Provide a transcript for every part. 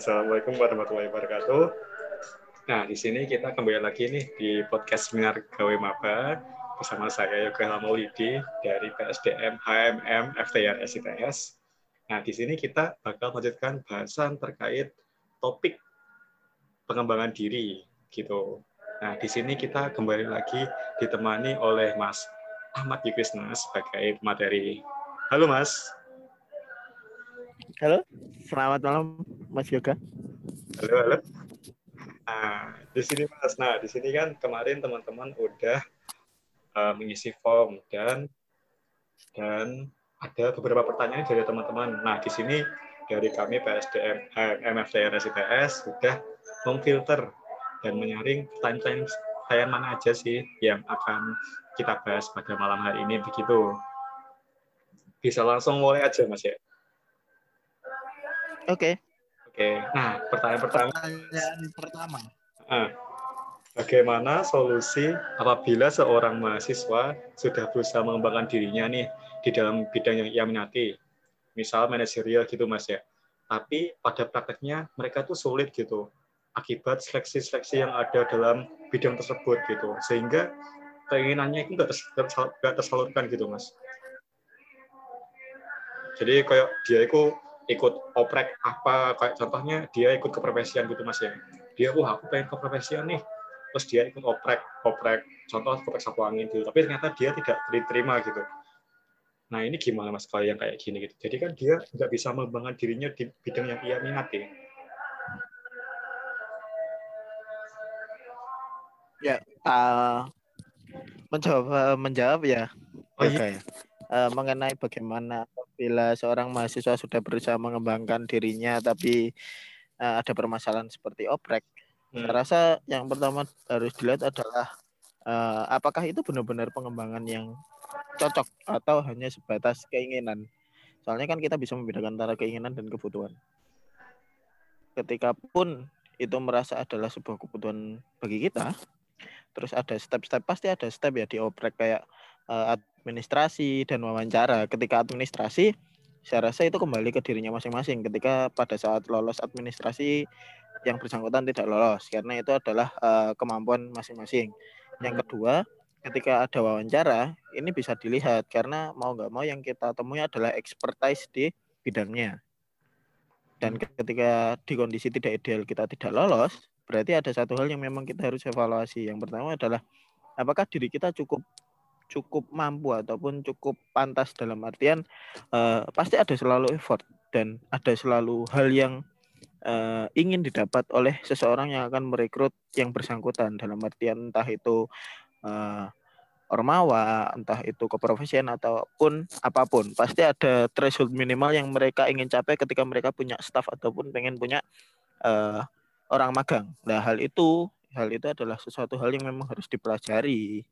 Assalamualaikum warahmatullahi wabarakatuh. Nah, di sini kita kembali lagi nih di podcast Seminar Gawe Maba bersama saya Yoga Maulidi dari PSDM HMM FTR SITS. Nah, di sini kita bakal melanjutkan bahasan terkait topik pengembangan diri gitu. Nah, di sini kita kembali lagi ditemani oleh Mas Ahmad Yukrisna sebagai materi. Halo Mas. Halo, selamat malam Mas Yoga. Halo, halo. Nah, di sini Mas. Nah, di sini kan kemarin teman-teman udah uh, mengisi form dan dan ada beberapa pertanyaan dari teman-teman. Nah, di sini dari kami PSDM MFTR SITS sudah memfilter dan menyaring pertanyaan-pertanyaan mana aja sih yang akan kita bahas pada malam hari ini begitu. Bisa langsung mulai aja Mas ya. Oke. Oke. Nah, pertanyaan pertama. Pertanyaan pertama. Ah, bagaimana solusi apabila seorang mahasiswa sudah berusaha mengembangkan dirinya nih di dalam bidang yang ia minati, misal manajerial gitu mas ya. Tapi pada prakteknya mereka tuh sulit gitu akibat seleksi-seleksi yang ada dalam bidang tersebut gitu, sehingga keinginannya itu nggak tersalurkan gitu mas. Jadi kayak dia itu ikut oprek apa kayak contohnya dia ikut keprofesian gitu mas ya. Dia wah aku pengen keprofesian nih. Terus dia ikut oprek oprek contoh oprek sapu angin gitu. Tapi ternyata dia tidak diterima gitu. Nah ini gimana mas kalau yang kayak gini gitu? Jadi kan dia nggak bisa mengembangkan dirinya di bidang yang ia minati ya. Uh, mencoba menjawab ya. Oh, iya? ya. Uh, mengenai bagaimana bila seorang mahasiswa sudah berusaha mengembangkan dirinya tapi uh, ada permasalahan seperti oprek, hmm. saya rasa yang pertama harus dilihat adalah uh, apakah itu benar-benar pengembangan yang cocok atau hanya sebatas keinginan. Soalnya kan kita bisa membedakan antara keinginan dan kebutuhan. Ketika pun itu merasa adalah sebuah kebutuhan bagi kita, terus ada step-step pasti ada step ya di oprek kayak uh, administrasi dan wawancara. Ketika administrasi, saya rasa itu kembali ke dirinya masing-masing. Ketika pada saat lolos administrasi yang bersangkutan tidak lolos, karena itu adalah uh, kemampuan masing-masing. Yang hmm. kedua, ketika ada wawancara, ini bisa dilihat karena mau nggak mau yang kita temui adalah expertise di bidangnya. Dan hmm. ketika di kondisi tidak ideal kita tidak lolos, berarti ada satu hal yang memang kita harus evaluasi. Yang pertama adalah apakah diri kita cukup cukup mampu ataupun cukup pantas dalam artian uh, pasti ada selalu effort dan ada selalu hal yang uh, ingin didapat oleh seseorang yang akan merekrut yang bersangkutan. Dalam artian entah itu uh, ormawa, entah itu keprofesian ataupun apa pun, pasti ada threshold minimal yang mereka ingin capai ketika mereka punya staff ataupun pengen punya uh, orang magang. Nah, hal itu hal itu adalah sesuatu hal yang memang harus dipelajari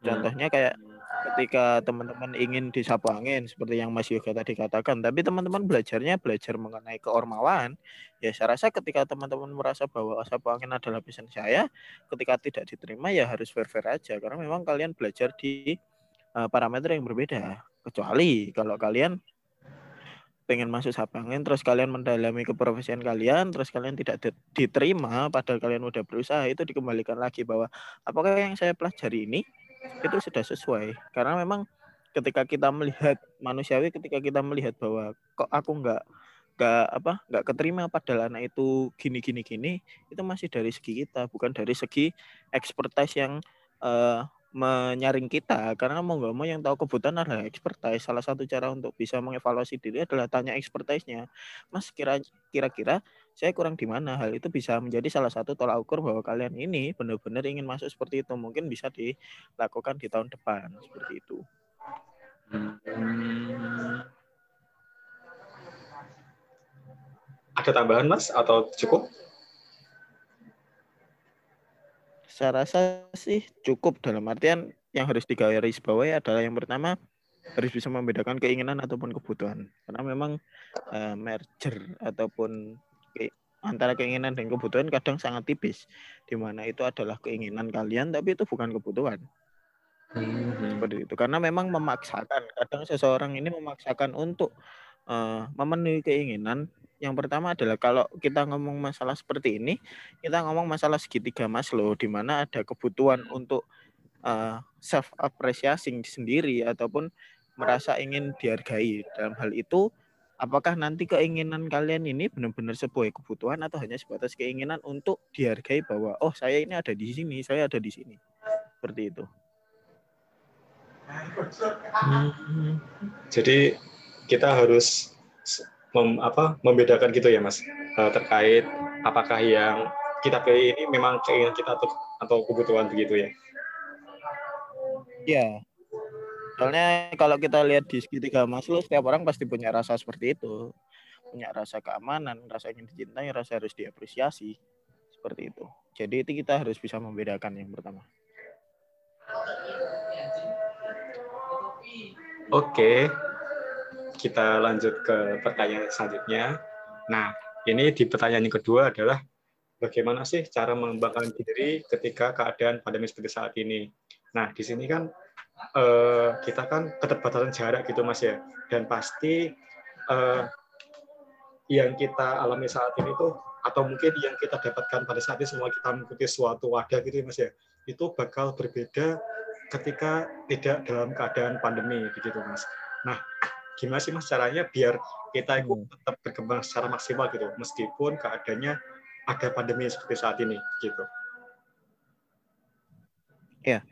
Contohnya kayak ketika teman-teman ingin disapu angin seperti yang Mas Yoga tadi katakan, tapi teman-teman belajarnya belajar mengenai keormawan, ya saya rasa ketika teman-teman merasa bahwa sapu angin adalah pesan saya, ketika tidak diterima ya harus fair-fair aja. Karena memang kalian belajar di uh, parameter yang berbeda. Kecuali kalau kalian pengen masuk sapu angin terus kalian mendalami keprofesian kalian terus kalian tidak diterima padahal kalian udah berusaha itu dikembalikan lagi bahwa apakah yang saya pelajari ini itu sudah sesuai. Karena memang ketika kita melihat manusiawi ketika kita melihat bahwa kok aku nggak nggak apa nggak keterima padahal anak itu gini gini gini itu masih dari segi kita bukan dari segi expertise yang uh, menyaring kita. Karena mau nggak mau yang tahu kebutuhan adalah expertise salah satu cara untuk bisa mengevaluasi diri adalah tanya expertise-nya mas kira kira-kira saya kurang di mana hal itu bisa menjadi salah satu tolak ukur bahwa kalian ini benar-benar ingin masuk seperti itu mungkin bisa dilakukan di tahun depan seperti itu hmm. ada tambahan mas atau cukup Saya rasa sih cukup dalam artian yang harus digaris bawahi adalah yang pertama harus bisa membedakan keinginan ataupun kebutuhan. Karena memang uh, merger ataupun antara keinginan dan kebutuhan kadang sangat tipis. Di mana itu adalah keinginan kalian tapi itu bukan kebutuhan. Hmm. Seperti itu. Karena memang memaksakan. Kadang seseorang ini memaksakan untuk uh, memenuhi keinginan yang pertama adalah kalau kita ngomong masalah seperti ini, kita ngomong masalah segitiga Maslow di mana ada kebutuhan untuk uh, self appreciating sendiri ataupun merasa ingin dihargai. Dalam hal itu, apakah nanti keinginan kalian ini benar-benar sebuah kebutuhan atau hanya sebatas keinginan untuk dihargai bahwa oh saya ini ada di sini, saya ada di sini. Seperti itu. Hmm. Jadi kita harus mem, apa, membedakan gitu ya mas uh, terkait apakah yang kita pilih ini memang keinginan kita atau atau kebutuhan begitu ya? Iya. Soalnya kalau kita lihat di segitiga Maslow, setiap orang pasti punya rasa seperti itu. Punya rasa keamanan, rasa ingin dicintai, rasa harus diapresiasi. Seperti itu. Jadi itu kita harus bisa membedakan yang pertama. Oke, kita lanjut ke pertanyaan selanjutnya. Nah, ini di pertanyaan yang kedua adalah bagaimana sih cara mengembangkan diri ketika keadaan pandemi seperti saat ini? Nah, di sini kan eh, kita kan keterbatasan jarak gitu Mas ya. Dan pasti eh, yang kita alami saat ini tuh atau mungkin yang kita dapatkan pada saat ini semua kita mengikuti suatu wadah gitu ya Mas ya. Itu bakal berbeda ketika tidak dalam keadaan pandemi begitu mas. Nah gimana sih mas caranya biar kita itu hmm. tetap berkembang secara maksimal gitu meskipun keadaannya ada pandemi seperti saat ini gitu. Ya,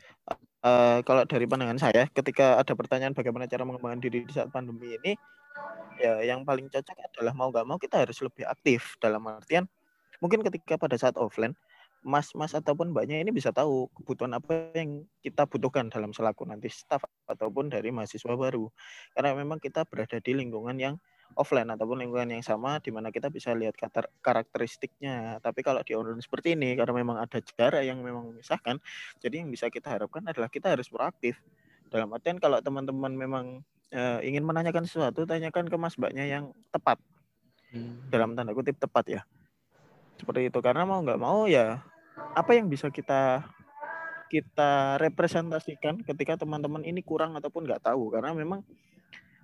uh, kalau dari pandangan saya, ketika ada pertanyaan bagaimana cara mengembangkan diri di saat pandemi ini, ya yang paling cocok adalah mau nggak mau kita harus lebih aktif dalam artian mungkin ketika pada saat offline mas-mas ataupun mbaknya ini bisa tahu kebutuhan apa yang kita butuhkan dalam selaku nanti staff ataupun dari mahasiswa baru. Karena memang kita berada di lingkungan yang offline ataupun lingkungan yang sama di mana kita bisa lihat karakteristiknya. Tapi kalau di online seperti ini karena memang ada jarak yang memang memisahkan, jadi yang bisa kita harapkan adalah kita harus proaktif. Dalam artian kalau teman-teman memang e, ingin menanyakan sesuatu, tanyakan ke mas mbaknya yang tepat. Hmm. Dalam tanda kutip tepat ya seperti itu karena mau nggak mau ya apa yang bisa kita kita representasikan ketika teman-teman ini kurang ataupun nggak tahu karena memang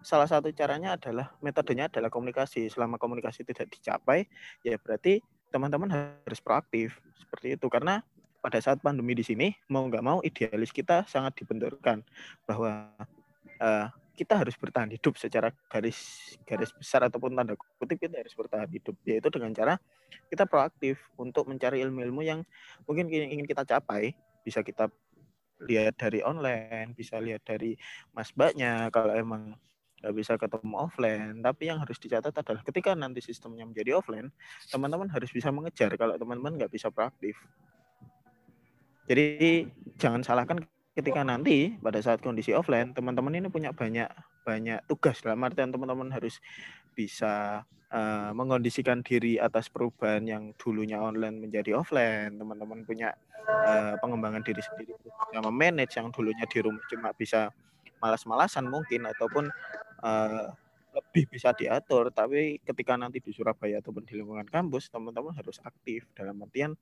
salah satu caranya adalah metodenya adalah komunikasi. Selama komunikasi tidak dicapai ya berarti teman-teman harus proaktif. Seperti itu. Karena pada saat pandemi di sini mau nggak mau idealis kita sangat dibenturkan bahwa uh, kita harus bertahan hidup secara garis garis besar ataupun tanda kutip kita harus bertahan hidup. Yaitu dengan cara kita proaktif untuk mencari ilmu-ilmu yang mungkin ingin kita capai. Bisa kita lihat dari online bisa lihat dari mas mbaknya. Kalau emang nggak bisa ketemu offline tapi yang harus dicatat adalah ketika nanti sistemnya menjadi offline teman-teman harus bisa mengejar kalau teman-teman nggak bisa proaktif. Jadi jangan salahkan ketika nanti pada saat kondisi offline teman-teman ini punya banyak banyak tugas. Dalam artian teman-teman harus bisa uh, mengondisikan diri atas perubahan yang dulunya online menjadi offline. Teman-teman punya uh, pengembangan diri sendiri bisa memanage yang dulunya di rumah cuma bisa malas-malasan mungkin ataupun uh, lebih bisa diatur tapi ketika nanti di Surabaya ataupun di lingkungan kampus teman-teman harus aktif. Dalam artian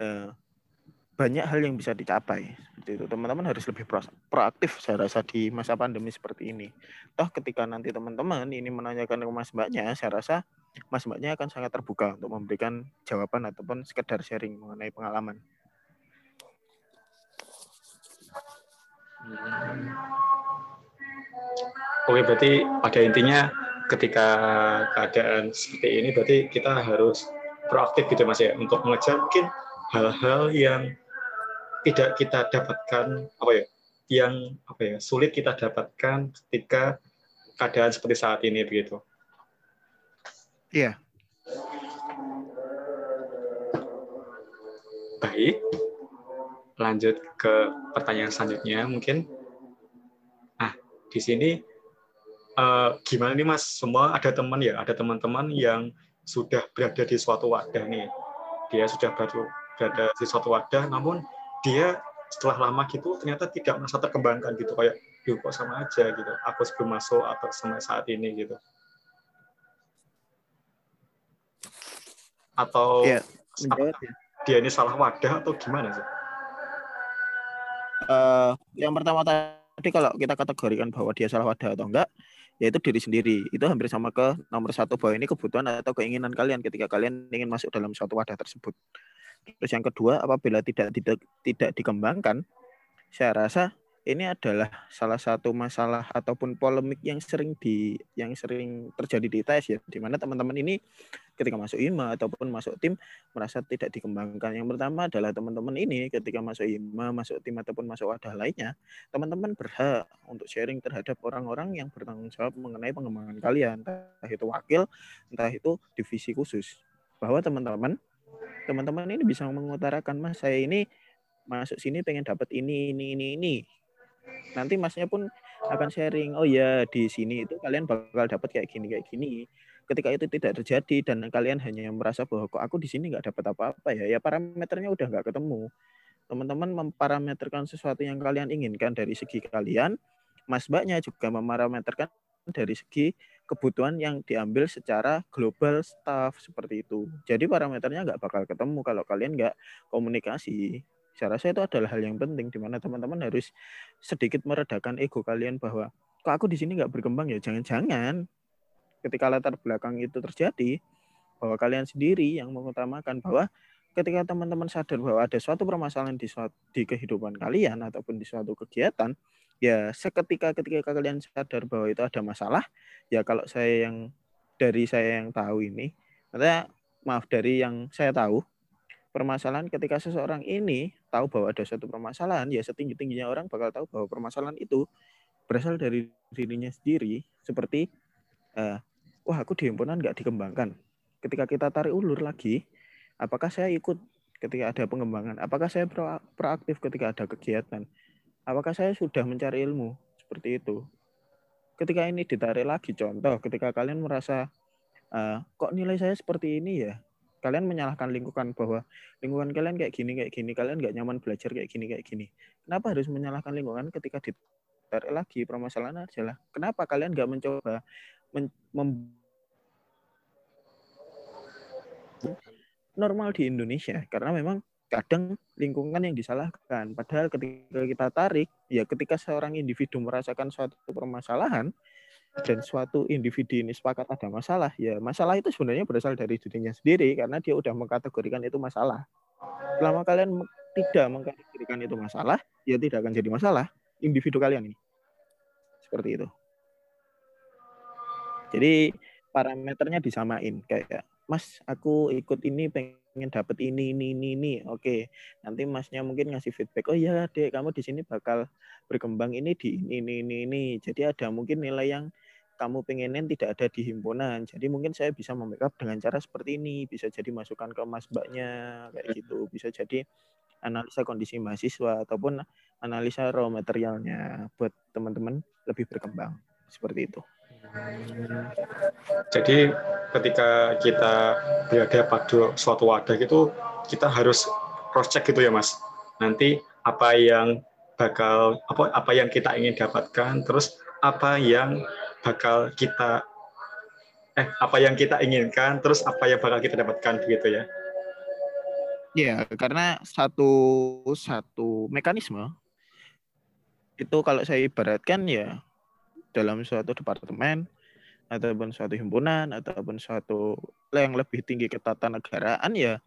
uh, banyak hal yang bisa dicapai seperti itu. Teman-teman harus lebih proaktif saya rasa di masa pandemi seperti ini. Toh ketika nanti teman-teman ini menanyakan ke mas mbaknya saya rasa mas mbaknya akan sangat terbuka untuk memberikan jawaban ataupun sekedar sharing mengenai pengalaman. Hmm. Oke, berarti pada intinya ketika keadaan seperti ini berarti kita harus proaktif gitu Mas ya untuk mengejar mungkin hal-hal yang tidak kita dapatkan apa ya yang apa ya sulit kita dapatkan ketika keadaan seperti saat ini begitu. Iya. Baik. Lanjut ke pertanyaan selanjutnya mungkin. Di sini uh, gimana nih Mas? Semua ada teman ya, ada teman-teman yang sudah berada di suatu wadah nih. Dia sudah berada di suatu wadah namun dia setelah lama gitu ternyata tidak merasa terkembangkan gitu kayak yuk kok sama aja gitu aku sebelum masuk atau sampai saat ini gitu atau ya, dia ini salah wadah atau gimana sih? Uh, yang pertama tadi kalau kita kategorikan bahwa dia salah wadah atau enggak, yaitu diri sendiri. Itu hampir sama ke nomor satu bahwa ini kebutuhan atau keinginan kalian ketika kalian ingin masuk dalam suatu wadah tersebut. Terus yang kedua, apabila tidak tidak tidak dikembangkan, saya rasa ini adalah salah satu masalah ataupun polemik yang sering di yang sering terjadi di ITS ya di mana teman-teman ini ketika masuk IMA ataupun masuk tim merasa tidak dikembangkan. Yang pertama adalah teman-teman ini ketika masuk IMA, masuk tim ataupun masuk wadah lainnya, teman-teman berhak untuk sharing terhadap orang-orang yang bertanggung jawab mengenai pengembangan kalian, entah itu wakil, entah itu divisi khusus. Bahwa teman-teman teman-teman ini bisa mengutarakan Mas saya ini masuk sini pengen dapat ini ini ini ini nanti masnya pun akan sharing oh ya di sini itu kalian bakal dapat kayak gini kayak gini. Ketika itu tidak terjadi dan kalian hanya merasa bahwa kok aku di sini nggak dapat apa-apa ya? Ya parameternya udah nggak ketemu. Teman-teman memparameterkan sesuatu yang kalian inginkan dari segi kalian mas mbaknya juga memparameterkan dari segi kebutuhan yang diambil secara global staff seperti itu. Jadi parameternya nggak bakal ketemu kalau kalian nggak komunikasi saya rasa itu adalah hal yang penting di mana teman-teman harus sedikit meredakan ego kalian bahwa kok aku di sini nggak berkembang ya? Jangan-jangan. Ketika latar belakang itu terjadi bahwa kalian sendiri yang mengutamakan bahwa ketika teman-teman sadar bahwa ada suatu permasalahan di suatu, di kehidupan kalian ataupun di suatu kegiatan ya seketika ketika kalian sadar bahwa itu ada masalah ya kalau saya yang dari saya yang tahu ini maksudnya maaf dari yang saya tahu permasalahan ketika seseorang ini tahu bahwa ada suatu permasalahan, ya setinggi-tingginya orang bakal tahu bahwa permasalahan itu berasal dari dirinya sendiri. Seperti, uh, wah aku di himpunan nggak dikembangkan. Ketika kita tarik ulur lagi, apakah saya ikut ketika ada pengembangan? Apakah saya pro proaktif ketika ada kegiatan? Apakah saya sudah mencari ilmu? Seperti itu. Ketika ini ditarik lagi, contoh, ketika kalian merasa, uh, kok nilai saya seperti ini ya? Kalian menyalahkan lingkungan bahwa lingkungan kalian kayak gini kayak gini. Kalian nggak nyaman belajar kayak gini kayak gini. Kenapa harus menyalahkan lingkungan ketika ditarik lagi? Permasalahan adalah kenapa kalian nggak mencoba men mem normal di Indonesia? Karena memang kadang lingkungan yang disalahkan. Padahal ketika kita tarik ya ketika seorang individu merasakan suatu permasalahan dan suatu individu ini sepakat ada masalah, ya masalah itu sebenarnya berasal dari dirinya sendiri karena dia sudah mengkategorikan itu masalah. Selama kalian tidak mengkategorikan itu masalah, ya tidak akan jadi masalah individu kalian ini. Seperti itu. Jadi parameternya disamain kayak Mas, aku ikut ini pengen dapat ini ini ini ini. Oke, nanti Masnya mungkin ngasih feedback. Oh iya, Dek, kamu di sini bakal berkembang ini di ini ini ini. Jadi ada mungkin nilai yang kamu pengenin tidak ada di himpunan. Jadi mungkin saya bisa membackup dengan cara seperti ini. Bisa jadi masukan ke mas mbaknya kayak hmm. gitu. Bisa jadi analisa kondisi mahasiswa ataupun analisa raw materialnya buat teman-teman lebih berkembang seperti itu. Jadi ketika kita berada pada suatu wadah itu kita harus cross check gitu ya mas. Nanti apa yang bakal apa apa yang kita ingin dapatkan terus apa yang bakal kita eh apa yang kita inginkan terus apa yang bakal kita dapatkan begitu ya? Ya, karena satu satu mekanisme itu kalau saya ibaratkan ya dalam suatu departemen ataupun suatu himpunan ataupun suatu yang lebih tinggi ketatanegaraan ya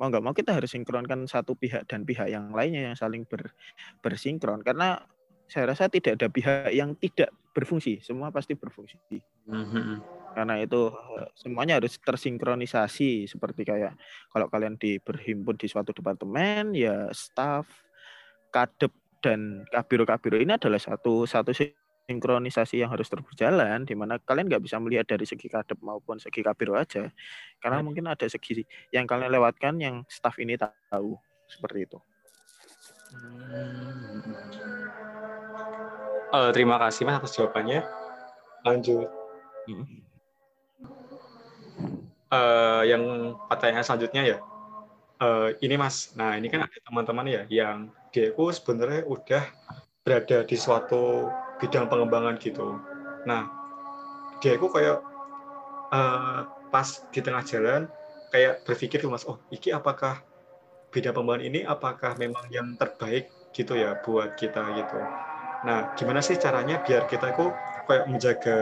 mau nggak mau kita harus sinkronkan satu pihak dan pihak yang lainnya yang saling ber, bersinkron. Karena saya rasa tidak ada pihak yang tidak berfungsi, semua pasti berfungsi. Mm-hmm. Karena itu eh, semuanya harus tersinkronisasi seperti kayak kalau kalian di berhimpun di suatu departemen ya staff, kadep dan kabiro-kabiro ini adalah satu satu sinkronisasi yang harus terus berjalan di mana kalian nggak bisa melihat dari segi kadep maupun segi kabiro aja karena hmm. mungkin ada segi yang kalian lewatkan yang staff ini tahu seperti itu. Hmm uh, terima kasih mas atas jawabannya. Lanjut. Uh, yang pertanyaan selanjutnya ya. Uh, ini mas, nah ini kan ada teman-teman ya yang dia itu sebenarnya udah berada di suatu bidang pengembangan gitu. Nah, dia itu kayak uh, pas di tengah jalan kayak berpikir tuh mas, oh iki apakah bidang pengembangan ini apakah memang yang terbaik gitu ya buat kita gitu. Nah, gimana sih caranya biar kita itu kayak menjaga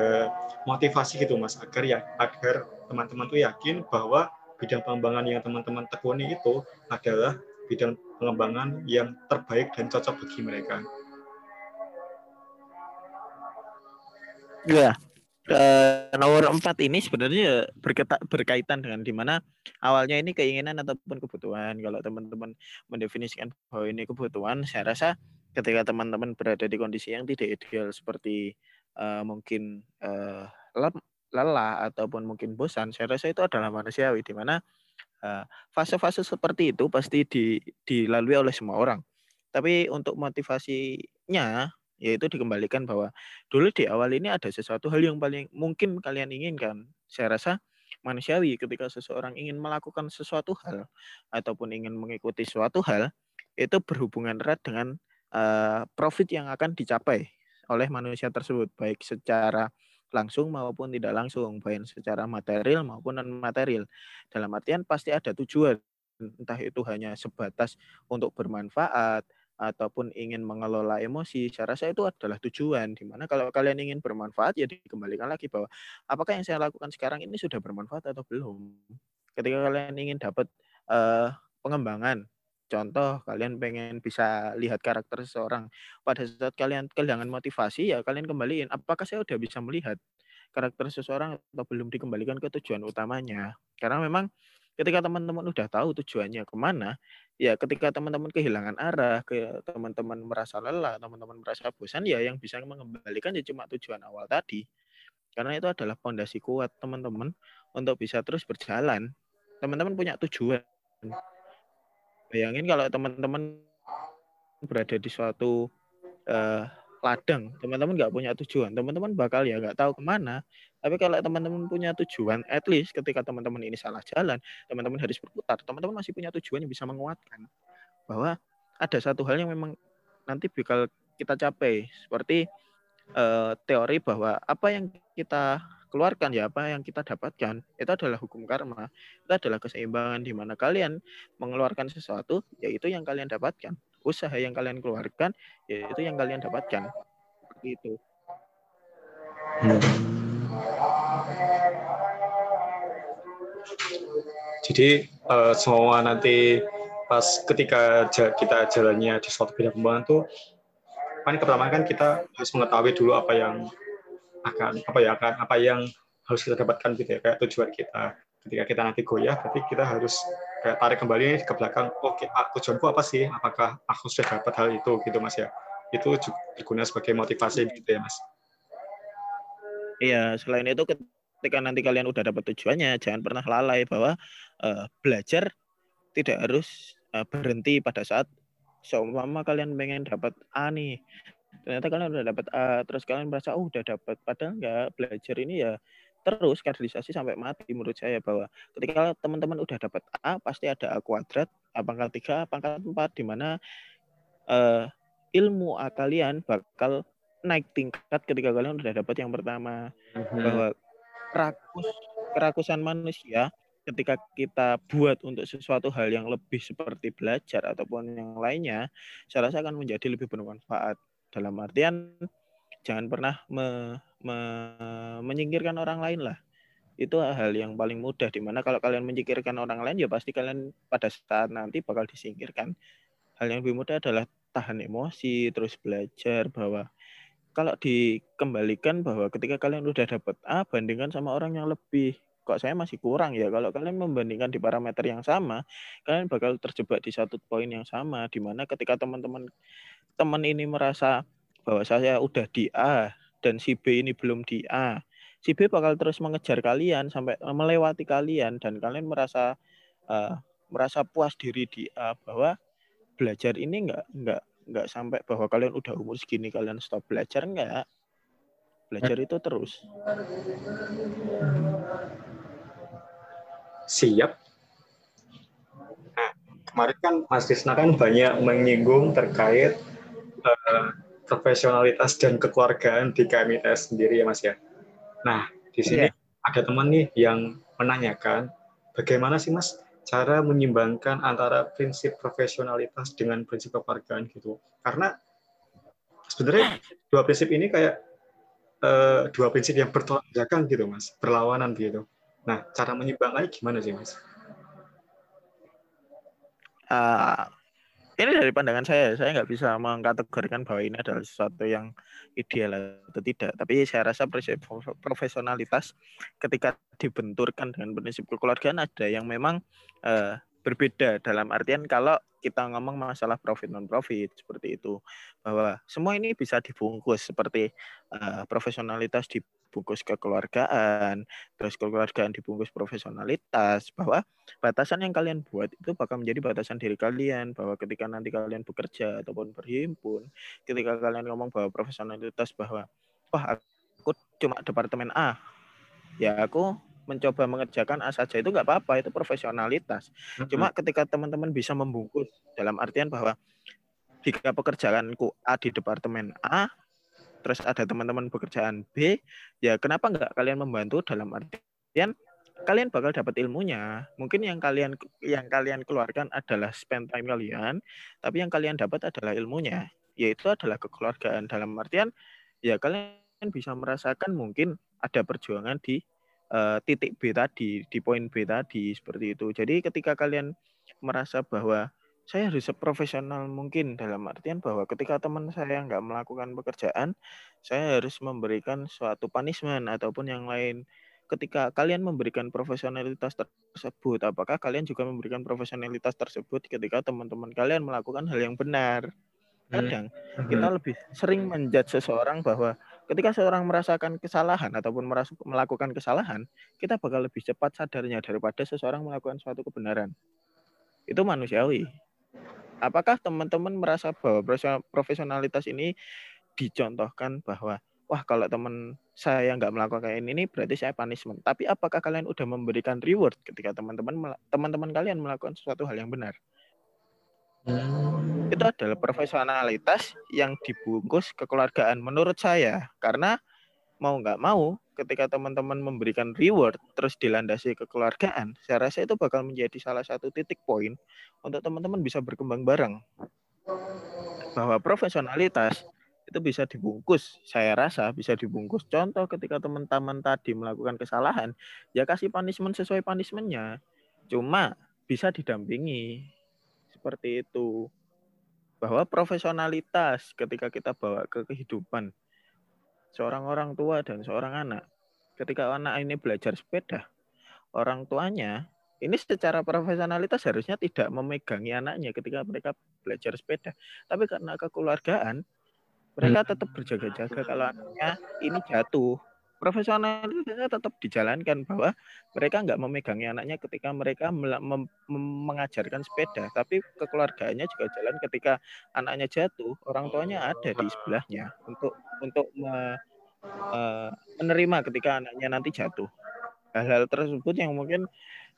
motivasi gitu mas agar ya agar teman-teman tuh yakin bahwa bidang pengembangan yang teman-teman tekuni itu adalah bidang pengembangan yang terbaik dan cocok bagi mereka. Ya, uh, nomor empat ini sebenarnya berketa, berkaitan dengan di mana awalnya ini keinginan ataupun kebutuhan. Kalau teman-teman mendefinisikan bahwa ini kebutuhan, saya rasa ketika teman-teman berada di kondisi yang tidak ideal seperti uh, mungkin uh, lelah ataupun mungkin bosan, saya rasa itu adalah manusiawi di mana eh, fase-fase uh, seperti itu pasti di, dilalui oleh semua orang. Tapi untuk motivasinya yaitu dikembalikan bahwa dulu di awal ini ada sesuatu hal yang paling mungkin kalian inginkan. Saya rasa manusiawi ketika seseorang ingin melakukan sesuatu hal ataupun ingin mengikuti suatu hal itu berhubungan erat dengan uh, profit yang akan dicapai oleh manusia tersebut baik secara langsung maupun tidak langsung baik secara material maupun non material dalam artian pasti ada tujuan entah itu hanya sebatas untuk bermanfaat ataupun ingin mengelola emosi saya rasa itu adalah tujuan. Di mana kalau kalian ingin bermanfaat ya dikembalikan lagi bahwa apakah yang saya lakukan sekarang ini sudah bermanfaat atau belum? Ketika kalian ingin dapat uh, pengembangan Contoh, kalian pengen bisa lihat karakter seseorang. Pada saat kalian kehilangan motivasi, ya kalian kembaliin. Apakah saya udah bisa melihat karakter seseorang atau belum dikembalikan ke tujuan utamanya? Karena memang ketika teman-teman udah tahu tujuannya ke mana, ya ketika teman-teman kehilangan arah, ke teman-teman merasa lelah, teman-teman merasa bosan, ya yang bisa mengembalikan ya cuma tujuan awal tadi. Karena itu adalah fondasi kuat teman-teman untuk bisa terus berjalan. Teman-teman punya tujuan Bayangin kalau teman-teman berada di suatu uh, ladang, teman-teman nggak punya tujuan, teman-teman bakal ya nggak tahu ke mana. Tapi kalau teman-teman punya tujuan, at least ketika teman-teman ini salah jalan, teman-teman harus berputar, teman-teman masih punya tujuan yang bisa menguatkan bahwa ada satu hal yang memang nanti bakal kita capai, seperti uh, teori bahwa apa yang kita keluarkan ya apa yang kita dapatkan. Itu adalah hukum karma. Itu adalah keseimbangan di mana kalian mengeluarkan sesuatu yaitu yang kalian dapatkan. Usaha yang kalian keluarkan yaitu yang kalian dapatkan. Itu. Hmm. jadi uh, semua nanti pas ketika kita jalannya di suatu bidang pembangunan tuh paling pertama kan kita harus mengetahui dulu apa yang akan apa ya akan apa yang harus kita dapatkan gitu ya kayak tujuan kita. Ketika kita nanti goyah berarti kita harus kayak tarik kembali ke belakang oke okay, tujuanku apa sih? Apakah aku sudah dapat hal itu? Gitu mas ya. Itu juga berguna sebagai motivasi gitu ya mas. Iya selain itu ketika nanti kalian udah dapat tujuannya jangan pernah lalai bahwa uh, belajar tidak harus uh, berhenti pada saat seumpama kalian pengen dapat A nih ternyata kalian udah dapat A terus kalian merasa oh udah dapat padahal enggak belajar ini ya terus kaderisasi sampai mati menurut saya bahwa ketika teman-teman udah dapat A pasti ada A kuadrat A pangkat 3 A pangkat 4 di mana uh, ilmu A kalian bakal naik tingkat ketika kalian udah dapat yang pertama. Mm-hmm. bahwa kerakus kerakusan manusia ketika kita buat untuk sesuatu hal yang lebih seperti belajar ataupun yang lainnya saya rasa akan menjadi lebih bermanfaat dalam artian jangan pernah me, me, menyingkirkan orang lain lah. Itu hal yang paling mudah di mana kalau kalian menyingkirkan orang lain ya pasti kalian pada saat nanti bakal disingkirkan. Hal yang lebih mudah adalah tahan emosi terus belajar bahwa kalau dikembalikan bahwa ketika kalian udah dapat A bandingkan sama orang yang lebih kok saya masih kurang ya kalau kalian membandingkan di parameter yang sama kalian bakal terjebak di satu poin yang sama di mana ketika teman-teman teman ini merasa bahwa saya udah di A dan si B ini belum di A, si B bakal terus mengejar kalian sampai melewati kalian dan kalian merasa uh, merasa puas diri di A bahwa belajar ini enggak enggak enggak sampai bahwa kalian udah umur segini kalian stop belajar enggak. Belajar itu terus. Siap. Nah, kemarin kan Mas Tisna kan banyak menyinggung terkait uh, profesionalitas dan kekeluargaan di KMITS sendiri ya Mas ya. Nah, di sini yeah. ada teman nih yang menanyakan bagaimana sih Mas cara menyimbangkan antara prinsip profesionalitas dengan prinsip kekeluargaan gitu. Karena sebenarnya dua prinsip ini kayak uh, dua prinsip yang bertolak belakang gitu mas, berlawanan gitu. Nah, cara menyimbangkannya gimana sih mas? Uh, ini dari pandangan saya, saya nggak bisa mengkategorikan bahwa ini adalah sesuatu yang ideal atau tidak. Tapi saya rasa prinsip profesionalitas ketika dibenturkan dengan prinsip kekeluargaan ada yang memang uh, berbeda. Dalam artian kalau kita ngomong masalah profit non profit seperti itu. Bahwa semua ini bisa dibungkus seperti uh, profesionalitas dibungkus kekeluargaan terus kekeluargaan dibungkus profesionalitas bahwa batasan yang kalian buat itu bakal menjadi batasan diri kalian bahwa ketika nanti kalian bekerja ataupun berhimpun ketika kalian ngomong bahwa profesionalitas bahwa wah aku cuma departemen A. Ya aku mencoba mengerjakan A saja itu nggak apa-apa itu profesionalitas. Mm-hmm. Cuma ketika teman-teman bisa membungkus dalam artian bahwa jika pekerjaanku A di departemen A, terus ada teman-teman pekerjaan B, ya kenapa nggak kalian membantu dalam artian kalian bakal dapat ilmunya. Mungkin yang kalian yang kalian keluarkan adalah spend time kalian, tapi yang kalian dapat adalah ilmunya, yaitu adalah kekeluargaan dalam artian ya kalian bisa merasakan mungkin ada perjuangan di uh, titik B tadi, di poin B tadi seperti itu. Jadi ketika kalian merasa bahwa saya harus seprofesional mungkin dalam artian bahwa ketika teman saya nggak melakukan pekerjaan, saya harus memberikan suatu punishment ataupun yang lain. Ketika kalian memberikan profesionalitas tersebut, apakah kalian juga memberikan profesionalitas tersebut ketika teman-teman kalian melakukan hal yang benar? Kadang hmm. kita lebih sering menjudge seseorang bahwa ketika seorang merasakan kesalahan ataupun melakukan kesalahan, kita bakal lebih cepat sadarnya daripada seseorang melakukan suatu kebenaran. Itu manusiawi. Apakah teman-teman merasa bahwa profesionalitas ini dicontohkan bahwa wah kalau teman saya nggak melakukan ini berarti saya punishment. Tapi apakah kalian udah memberikan reward ketika teman-teman teman-teman kalian melakukan sesuatu hal yang benar? Hmm. Itu adalah profesionalitas yang dibungkus kekeluargaan menurut saya. Karena mau nggak mau ketika teman-teman memberikan reward terus dilandasi kekeluargaan, saya rasa itu bakal menjadi salah satu titik poin untuk teman-teman bisa berkembang bareng. Bahwa profesionalitas itu bisa dibungkus, saya rasa bisa dibungkus. Contoh ketika teman-teman tadi melakukan kesalahan, ya kasih punishment sesuai punishmentnya. Cuma bisa didampingi seperti itu. Bahwa profesionalitas ketika kita bawa ke kehidupan seorang orang tua dan seorang anak. Ketika anak ini belajar sepeda, orang tuanya ini secara profesionalitas harusnya tidak memegangi anaknya ketika mereka belajar sepeda. Tapi karena kekeluargaan, mereka tetap berjaga-jaga kalau anaknya ini jatuh profesionalitasnya tetap dijalankan bahwa mereka nggak memegangi anaknya ketika mereka mengajarkan sepeda, tapi kekeluargaannya juga jalan ketika anaknya jatuh, orang tuanya ada di sebelahnya untuk untuk me, uh, menerima ketika anaknya nanti jatuh. Hal-hal tersebut yang mungkin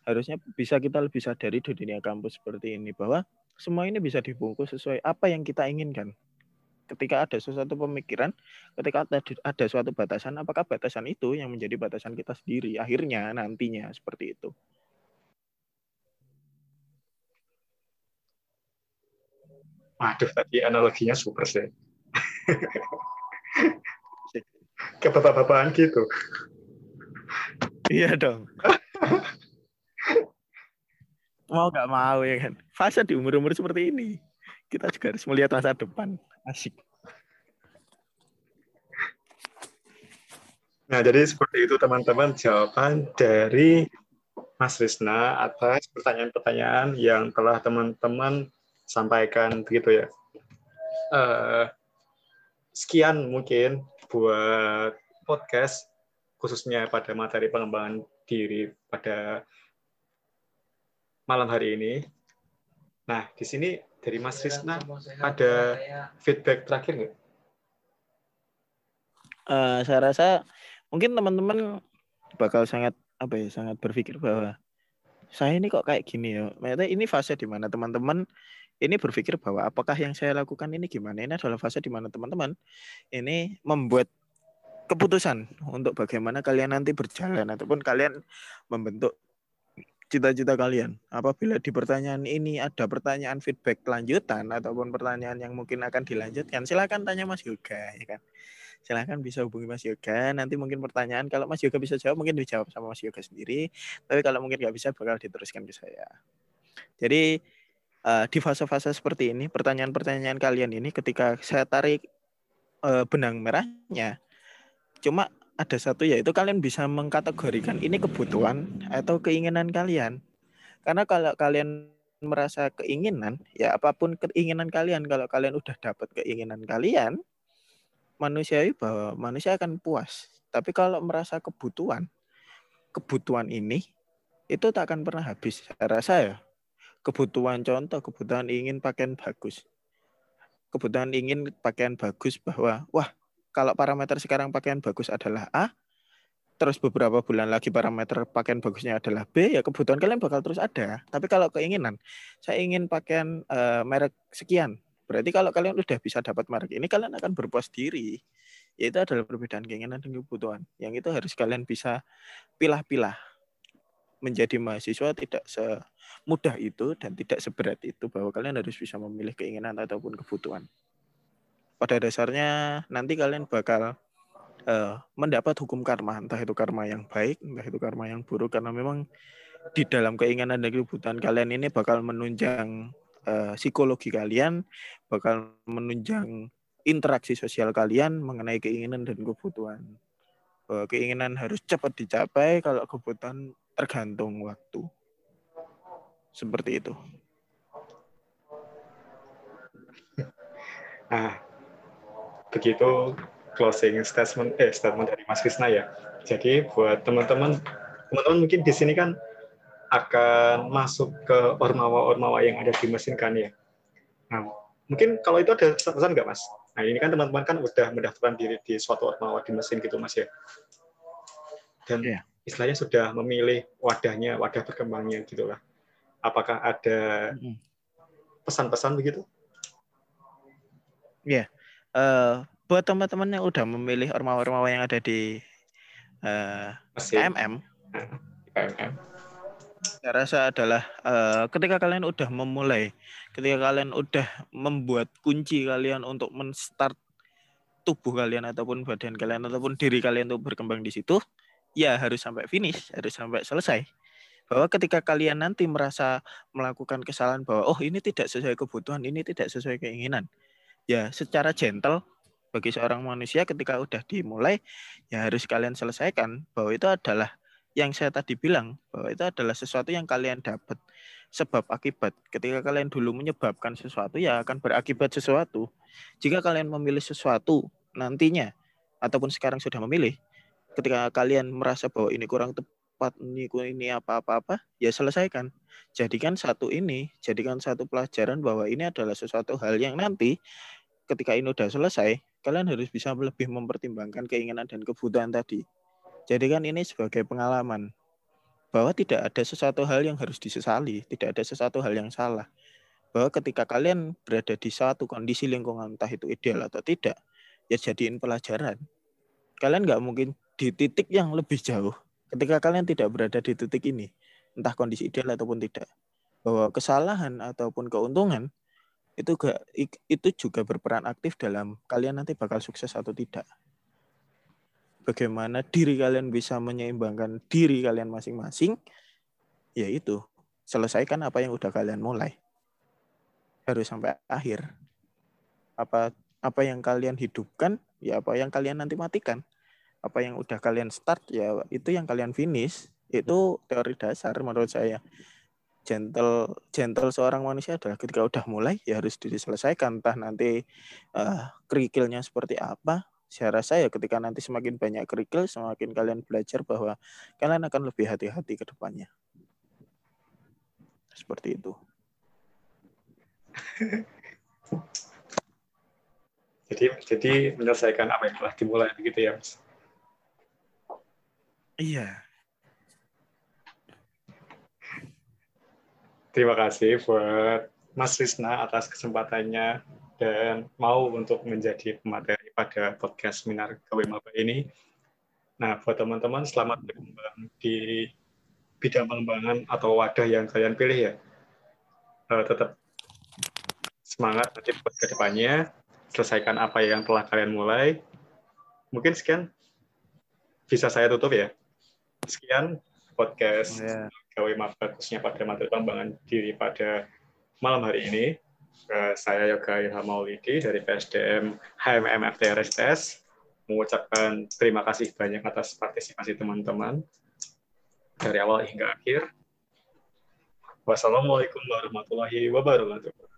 harusnya bisa kita lebih sadari di dunia kampus seperti ini bahwa semua ini bisa dibungkus sesuai apa yang kita inginkan ketika ada sesuatu pemikiran, ketika ada, ada suatu batasan, apakah batasan itu yang menjadi batasan kita sendiri akhirnya nantinya seperti itu. Waduh, tadi analoginya super sih. Ke bapak-bapakan gitu. Iya dong. mau gak mau ya kan. Fase di umur-umur seperti ini. Kita juga harus melihat masa depan. Asik. Nah, jadi seperti itu teman-teman jawaban dari Mas Rizna atas pertanyaan-pertanyaan yang telah teman-teman sampaikan begitu ya. Uh, sekian mungkin buat podcast khususnya pada materi pengembangan diri pada malam hari ini. Nah, di sini dari Mas Rizna ada feedback terakhir nggak? Uh, saya rasa mungkin teman-teman bakal sangat apa ya sangat berpikir bahwa saya ini kok kayak gini ya. Ternyata ini fase di mana teman-teman ini berpikir bahwa apakah yang saya lakukan ini gimana? Ini adalah fase di mana teman-teman ini membuat keputusan untuk bagaimana kalian nanti berjalan ataupun kalian membentuk cita-cita kalian. Apabila di pertanyaan ini ada pertanyaan feedback lanjutan ataupun pertanyaan yang mungkin akan dilanjutkan, silakan tanya Mas Yoga ya kan. silahkan bisa hubungi Mas Yoga. Nanti mungkin pertanyaan kalau Mas Yoga bisa jawab mungkin dijawab sama Mas Yoga sendiri. Tapi kalau mungkin nggak bisa bakal diteruskan ke saya. Jadi uh, di fase-fase seperti ini pertanyaan-pertanyaan kalian ini ketika saya tarik uh, benang merahnya, cuma ada satu yaitu kalian bisa mengkategorikan ini kebutuhan atau keinginan kalian. Karena kalau kalian merasa keinginan, ya apa pun keinginan kalian, kalau kalian udah dapat keinginan kalian, manusiawi bahwa manusia akan puas. Tapi kalau merasa kebutuhan, kebutuhan ini itu tak akan pernah habis. Saya rasa ya, kebutuhan contoh, kebutuhan ingin pakaian bagus. Kebutuhan ingin pakaian bagus bahwa, wah, kalau parameter sekarang pakaian bagus adalah A, terus beberapa bulan lagi parameter pakaian bagusnya adalah B, ya kebutuhan kalian bakal terus ada. Tapi kalau keinginan, saya ingin pakaian uh, merek sekian. Berarti kalau kalian udah bisa dapat merek ini, kalian akan berpuas diri. Yaitu adalah perbedaan keinginan dan kebutuhan. Yang itu harus kalian bisa pilah-pilah. Menjadi mahasiswa tidak semudah itu dan tidak seberat itu bahwa kalian harus bisa memilih keinginan ataupun kebutuhan. Pada dasarnya nanti kalian bakal uh, mendapat hukum karma, entah itu karma yang baik, entah itu karma yang buruk, karena memang di dalam keinginan dan kebutuhan kalian ini bakal menunjang uh, psikologi kalian, bakal menunjang interaksi sosial kalian mengenai keinginan dan kebutuhan. Uh, keinginan harus cepat dicapai, kalau kebutuhan tergantung waktu. Seperti itu. Nah, begitu closing statement eh statement dari Mas Krisna ya. Jadi buat teman-teman teman-teman mungkin di sini kan akan masuk ke ormawa-ormawa yang ada di mesin kan ya. Nah, mungkin kalau itu ada pesan nggak Mas? Nah ini kan teman-teman kan udah mendaftarkan diri di suatu ormawa di mesin gitu Mas ya. Dan yeah. istilahnya sudah memilih wadahnya, wadah berkembangnya gitulah. Apakah ada pesan-pesan begitu? Ya, yeah. Uh, buat teman-teman yang udah memilih ormawa-ormawa yang ada di uh, KMM, KMM, saya rasa adalah uh, ketika kalian udah memulai, ketika kalian udah membuat kunci kalian untuk menstart tubuh kalian ataupun badan kalian ataupun diri kalian untuk berkembang di situ, ya harus sampai finish, harus sampai selesai. Bahwa ketika kalian nanti merasa melakukan kesalahan bahwa oh ini tidak sesuai kebutuhan, ini tidak sesuai keinginan, ya secara gentle bagi seorang manusia ketika udah dimulai ya harus kalian selesaikan bahwa itu adalah yang saya tadi bilang bahwa itu adalah sesuatu yang kalian dapat. Sebab akibat ketika kalian dulu menyebabkan sesuatu ya akan berakibat sesuatu. Jika kalian memilih sesuatu nantinya ataupun sekarang sudah memilih ketika kalian merasa bahwa ini kurang ini ini apa apa apa ya selesaikan jadikan satu ini jadikan satu pelajaran bahwa ini adalah sesuatu hal yang nanti ketika ini sudah selesai kalian harus bisa lebih mempertimbangkan keinginan dan kebutuhan tadi. Jadi kan ini sebagai pengalaman bahwa tidak ada sesuatu hal yang harus disesali, tidak ada sesuatu hal yang salah. Bahwa ketika kalian berada di suatu kondisi lingkungan entah itu ideal atau tidak, ya jadiin pelajaran. Kalian nggak mungkin di titik yang lebih jauh ketika kalian tidak berada di titik ini, entah kondisi ideal ataupun tidak. Bahwa kesalahan ataupun keuntungan itu gak itu juga berperan aktif dalam kalian nanti bakal sukses atau tidak. Bagaimana diri kalian bisa menyeimbangkan diri kalian masing-masing, yaitu selesaikan apa yang udah kalian mulai. Harus sampai akhir. Apa apa yang kalian hidupkan, ya apa yang kalian nanti matikan. Apa yang udah kalian start, ya itu yang kalian finish. Itu teori dasar menurut saya. Gentle gentle seorang manusia adalah ketika udah mulai ya harus diselesaikan. Entah nanti uh, kerikilnya seperti apa. Saya rasa ya ketika nanti semakin banyak kerikil semakin kalian belajar bahwa kalian akan lebih hati-hati ke depannya. Seperti itu. Jadi jadi menyelesaikan apa yang telah dimulai begitu ya mas iya Terima kasih buat Mas Rizna atas kesempatannya dan mau untuk menjadi pemateri pada podcast Minar KW Maba ini. Nah, buat teman-teman selamat berkembang di bidang pengembangan atau wadah yang kalian pilih ya. Uh, tetap semangat nanti buat ke depannya, selesaikan apa yang telah kalian mulai, mungkin sekian bisa saya tutup ya. Sekian podcast yeah. gawe maba khususnya pada materi pengembangan diri pada malam hari ini. Uh, saya Yoga Ilham Maulidi dari PSDM HMM FTRSTS mengucapkan terima kasih banyak atas partisipasi teman-teman dari awal hingga akhir. Wassalamualaikum warahmatullahi wabarakatuh.